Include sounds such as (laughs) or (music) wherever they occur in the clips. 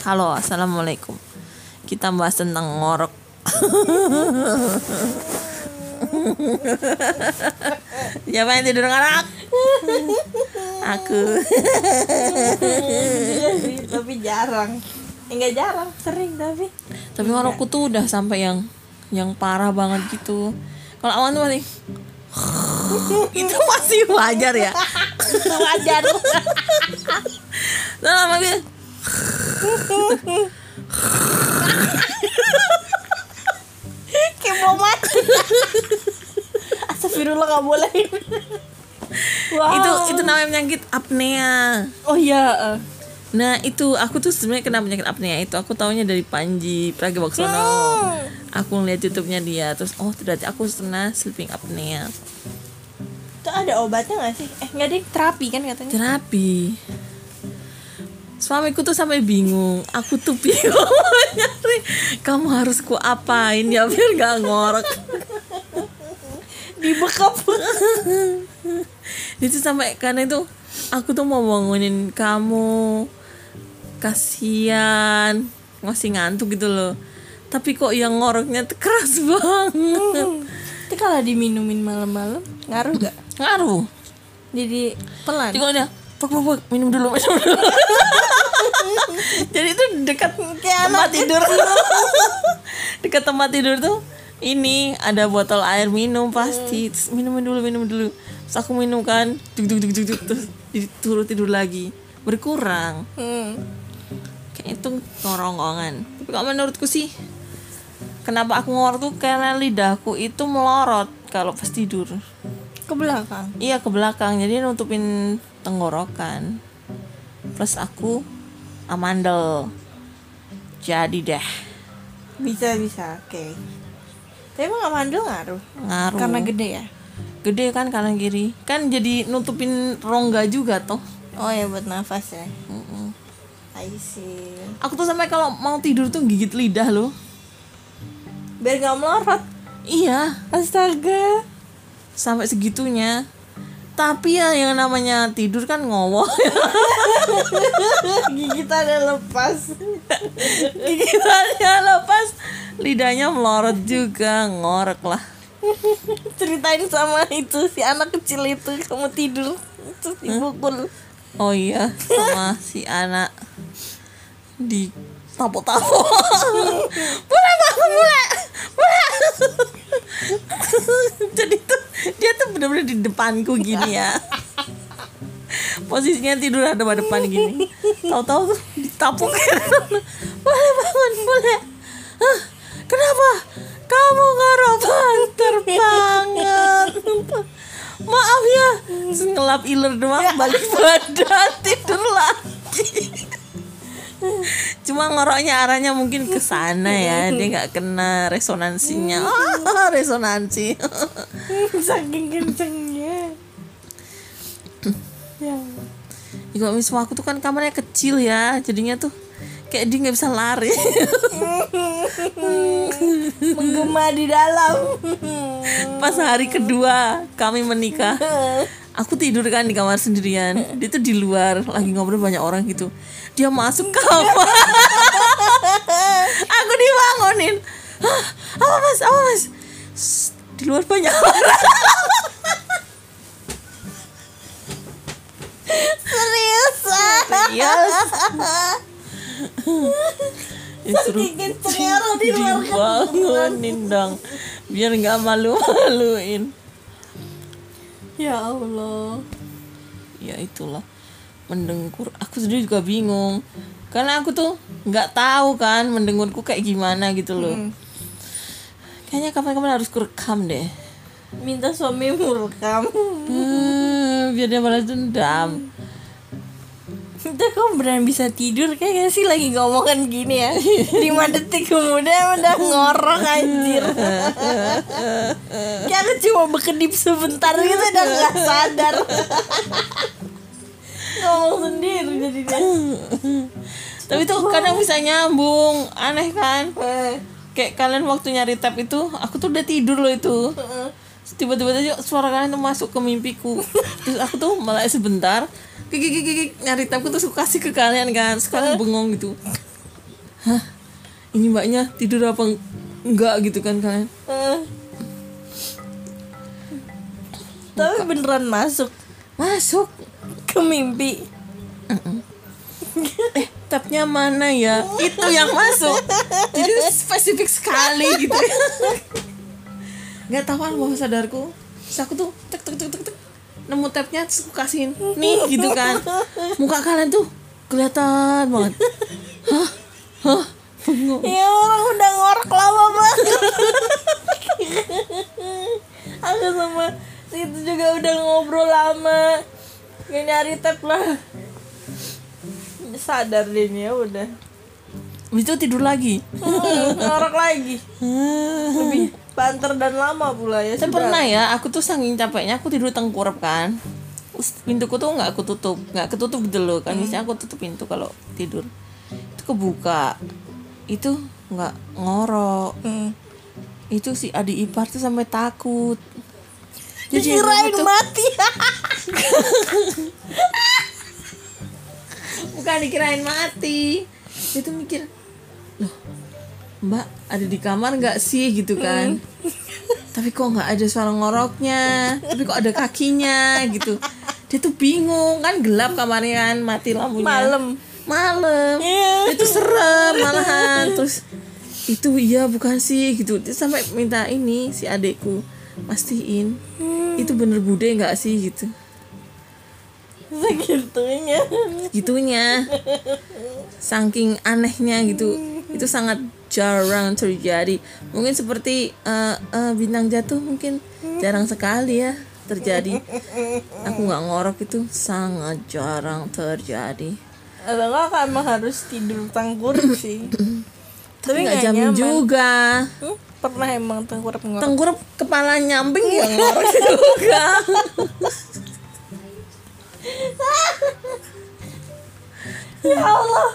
Halo, assalamualaikum. Kita bahas tentang ngorok. (laughs) Siapa yang tidur ngorok? Aku. (laughs) tapi jarang enggak jarang sering tapi Tapi ngorokku tuh udah sampai yang yang parah banget gitu. Kalau awan tuh masih (laughs) itu masih wajar ya. wajar Nah, lama gitu. Kayak mati Astagfirullah gak boleh wow. Itu itu namanya penyakit apnea. oh iya eh. Nah itu aku tuh sebenarnya kena penyakit apnea itu aku taunya dari Panji Pragiwaksono. Aku ngeliat YouTube-nya dia terus oh berarti aku kena sleeping apnea. itu ada obatnya gak sih eh nggak deh terapi kan katanya Terapi. Suamiku tuh sampai bingung. Aku tuh bingung. (laughs) Nyari. Kamu harus ku apain ya biar gak ngorok. dibekap itu sampai karena itu aku tuh mau bangunin kamu. Kasihan. Masih ngantuk gitu loh. Tapi kok yang ngoroknya keras banget. Itu kalau diminumin malam-malam ngaruh gak ngaruh. Jadi pelan? Jadi kalau dia pok minum dulu minum dulu (laughs) (laughs) jadi itu dekat tempat tidur. (laughs) dekat tempat tidur tuh ini ada botol air minum pasti. Terus minum dulu minum dulu. Terus aku minum kan duk duk duk duk, duk, terus turut tidur lagi. Berkurang. Hmm. kayak itu ngorongkongan tapi kalau menurutku sih kenapa aku ngorok tuh? Karena lidahku itu melorot kalau pas tidur. Ke belakang? Iya ke belakang. Jadi nutupin tenggorokan. Plus aku amandel jadi deh. Bisa bisa oke. Tapi emang amandel ngaruh? Ngaruh. Karena gede ya? Gede kan kanan kiri. Kan jadi nutupin rongga juga toh. Oh ya buat nafas ya? Mm-mm. I see. Aku tuh sampai kalau mau tidur tuh gigit lidah loh. Biar gak melorot? Iya. Astaga. Sampai segitunya tapi ya yang namanya tidur kan ngowoh (laughs) gigitannya lepas. Gigitannya lepas. Lidahnya melorot juga ngorek lah. Ceritain sama itu si anak kecil itu kamu tidur terus dipukul oh iya sama si anak di tapo-tapo (laughs) boleh bangun boleh. Boleh. (laughs) Jadi tuh dia tuh bener-bener di depanku gini ya. Posisinya tidur ada pada depan gini. Tahu-tahu tuh ditapuk boleh bangun boleh. Hah, kenapa? Kamu ngorok banter banget. Maaf ya. Ngelap iler doang balik badan tidur lagi cuma ngoroknya arahnya mungkin ke sana ya. Dia nggak kena resonansinya. Ah, resonansi. (laughs) Saking kencengnya. Ya. Kalau misalnya aku tuh kan kamarnya kecil ya. Jadinya tuh kayak dia nggak bisa lari. (laughs) Menggema di dalam. Pas hari kedua kami menikah (laughs) aku tidur kan di kamar sendirian. Dia tuh di luar lagi ngobrol banyak orang gitu. Dia masuk kamar. (laughs) Aku dibangunin. Hah, apa mas? Apa mas? "Shh, di luar banyak orang. (laughs) Serius? Yes ya, suruh di luar dibangunin dong. Biar nggak malu-maluin ya Allah. Ya itulah. Mendengkur. Aku sendiri juga bingung. Karena aku tuh nggak tahu kan mendengkurku kayak gimana gitu loh. Kayaknya kapan-kapan harus kurekam deh. Minta suamimu rekam hmm, biar dia balas dendam Itu kamu beneran bisa tidur? Kayak gak sih lagi ngomongan gini ya? 5 detik kemudian udah ngorok anjir. Kayak aku cuma berkedip sebentar gitu udah gak sadar. Ngomong sendiri jadinya tapi tuh kadang bisa nyambung. Aneh kan? Eh, kayak kalian waktu nyari tab itu aku tuh udah tidur loh itu. Eh. Tiba-tiba aja suara kalian tuh masuk ke mimpiku. Terus aku tuh malah sebentar gigi gigi gigi. Nyari tabku terus aku kasih ke kalian kan. Sekarang bengong gitu. Hah? Ini mbaknya tidur apa enggak gitu kan kalian? Eh. Tapi beneran masuk. Masuk? Ke mimpi. eh tapnya mana ya? Itu yang masuk. Jadi spesifik sekali gitu. (laughs) Nggak tahu kan bawah sadarku. Terus aku tuh tek tek tek tek tek nemu tapnya kasihin nih gitu kan muka kalian tuh kelihatan banget hah hah Bengong. Ya orang udah ngorok lama banget. Aku sama situ juga udah ngobrol lama. Gak nyari tab lah. Sadar nih ya udah. Habis itu tidur lagi ngorok lagi. (laughs) Lebih banter dan lama pula ya. Saya sudah. pernah ya, aku tuh saking capeknya aku tidur tengkurap kan. Pintuku tuh nggak aku tutup, nggak ketutup gitu loh kan. Biasanya aku tutup pintu kalau tidur. Itu kebuka. Itu nggak ngorok. Hmm. Itu si adik ipar tuh sampai takut. Jadi Dikirain aku tuh- mati. (laughs) bukan dikirain mati. Dia tuh mikir, loh, Mbak ada di kamar nggak sih gitu kan? Tapi kok nggak ada suara ngoroknya? Tapi kok ada kakinya gitu? Dia tuh bingung kan gelap kamarnya kan mati lampunya. Malam. Malam. Iya. Itu serem malahan terus itu iya bukan sih gitu dia sampai minta ini si adekku pastiin itu bener bude nggak sih gitu Segitunya. gitunya saking anehnya gitu itu sangat jarang terjadi mungkin seperti eh, eh, bintang jatuh mungkin jarang sekali ya terjadi aku nggak ngorok itu sangat jarang terjadi Atau enggak emang harus tidur tengkurap sih. (clears throat) tapi nggak nggak jamin nyaman. juga Hmm, pernah emang tengkurap ngorok. tengkurap kepala nyamping ya ngorok (laughs) juga (laughs) ya Allah.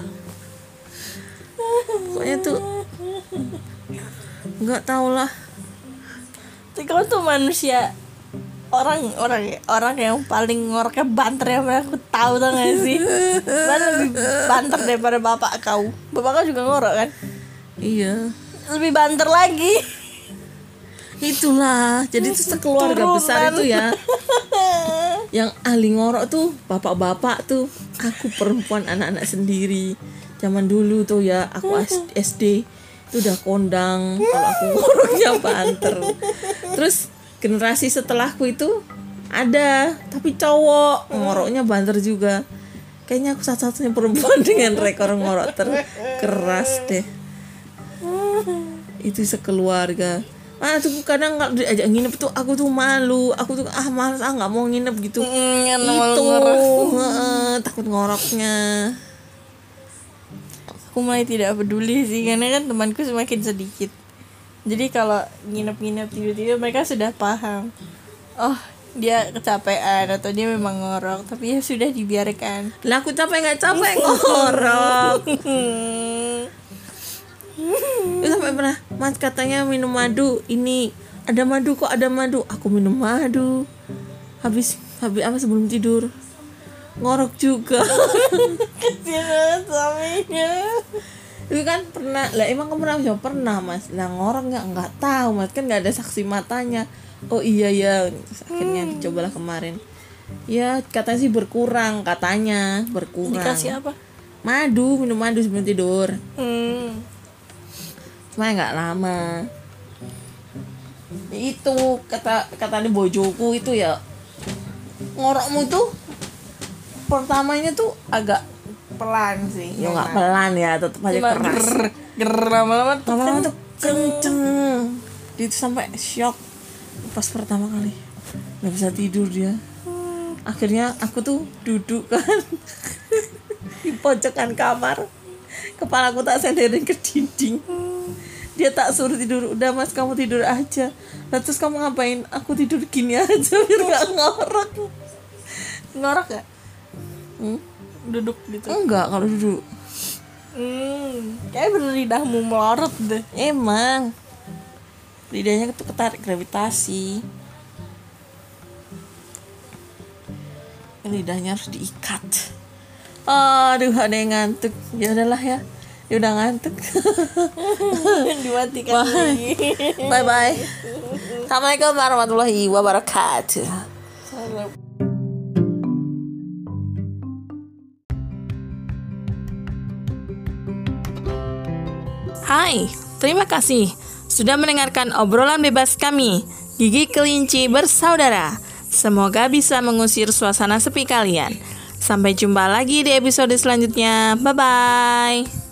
Nggak tau lah. Kamu tuh manusia orang orang orang yang paling ngoroknya banter yang pernah aku tahu tau gak sih? (laughs) Bahkan lebih banter daripada bapak kau. Bapak kau juga ngorok kan? Iya. Lebih banter lagi. Itulah. Jadi itu sekeluarga besar Turunan. itu ya. (laughs) Yang ahli ngorok tuh bapak-bapak tuh. Aku perempuan anak-anak sendiri. Zaman dulu tuh ya aku as- SD itu udah kondang kalau aku ngoroknya banter. Terus generasi setelahku itu ada tapi cowok ngoroknya banter juga. Kayaknya aku satu-satunya perempuan (laughs) dengan rekor ngorok terkeras deh. Itu sekeluarga. Ah tuh kadang kalau diajak nginep tuh aku tuh malu. Aku tuh ah malas ah nggak mau nginep gitu. Malu itu ngorok. takut ngoroknya aku mulai tidak peduli sih karena kan temanku semakin sedikit. Jadi kalau nginep-nginep tidur-tidur mereka sudah paham. Oh dia kecapean atau dia memang ngorok tapi ya sudah dibiarkan. Lah aku capek nggak capek ngorok. Itu sampai pernah mas katanya minum madu. Ini ada madu kok ada madu. Aku minum madu. Habis habis apa sebelum tidur ngorok juga. (laughs) Kasihan banget suaminya. Itu kan pernah lah emang kamu pernah jawab pernah mas. Lah ngorok nggak? Nggak tahu mas. Kan nggak ada saksi matanya. Oh iya ya akhirnya dicobalah kemarin. Ya katanya sih berkurang katanya berkurang. Dikasih apa? Madu minum madu sebelum tidur. Hmm. cuma nggak lama. Itu kata katanya bojoku itu ya ngorokmu tuh pertamanya tuh agak pelan sih ya nggak pelan ya tetap aja Cuma keras. ger ger lama-lama tuh lama-lama tuh kenceng. dia tuh sampai shock pas pertama kali. Nggak bisa tidur dia. Akhirnya aku tuh duduk kan (laughs) di pojokan kamar. Kepala aku tak senderin ke dinding. Dia tak suruh tidur udah mas kamu tidur aja. Lah, terus kamu ngapain? Aku tidur gini aja biar gak (laughs) ngorok. Ngorok gak Hmm? duduk gitu enggak kalau duduk hmm. kayak bener lidahmu melorot deh Emang lidahnya tuh ketarik gravitasi. Lidahnya harus diikat. Aduh, ada yang ngantuk. Ya udahlah ya. dia udah ngantuk (laughs) Dimatikan Bye. lagi. bye bye assalamualaikum warahmatullahi wabarakatuh Hai, terima kasih sudah mendengarkan obrolan bebas kami, Gigi Kelinci Bersaudara. Semoga bisa mengusir suasana sepi kalian. Sampai jumpa lagi di episode selanjutnya. Bye bye.